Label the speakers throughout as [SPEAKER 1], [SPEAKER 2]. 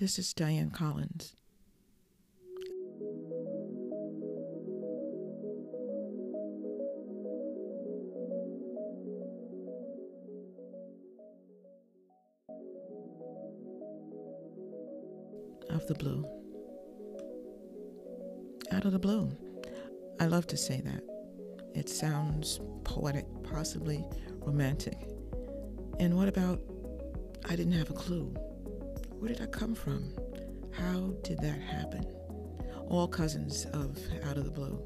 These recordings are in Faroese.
[SPEAKER 1] This is Diane Collins. Of the blue. Out of the blue. I love to say that. It sounds poetic, possibly romantic. And what about I didn't have a clue? Where did I come from? How did that happen? All cousins of Out of the Blue.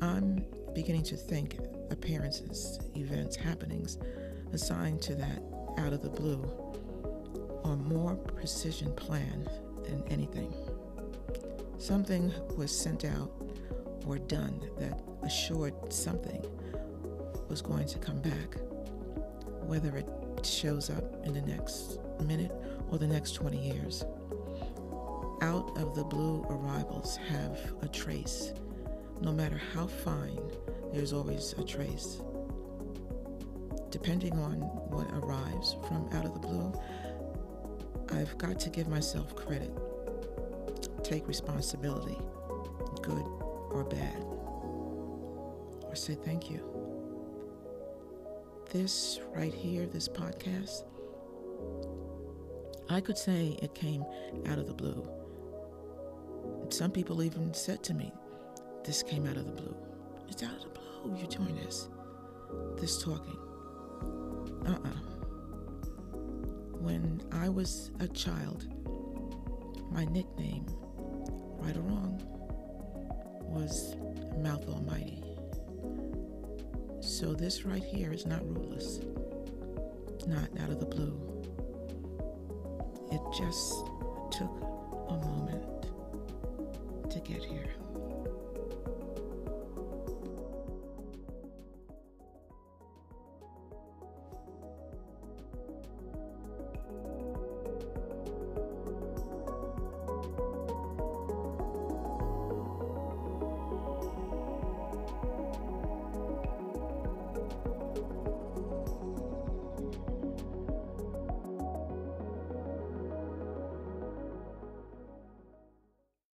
[SPEAKER 1] I'm beginning to think appearances, events, happenings assigned to that Out of the Blue are more precision planned than anything. Something was sent out or done that assured something was going to come back, whether it shows up in the next minute or the next 20 years. Out of the blue arrivals have a trace. No matter how fine, there's always a trace. Depending on what arrives from out of the blue, I've got to give myself credit. Take responsibility, good or bad. Or say thank you this right here, this podcast, I could say it came out of the blue. Some people even said to me, this came out of the blue. It's out of the blue you're doing this. This talking. Uh-uh. When I was a child, my nickname, right or wrong, was Mouth Almighty. So this right here is not ruleless. Not out of the blue. It just took a moment to get here.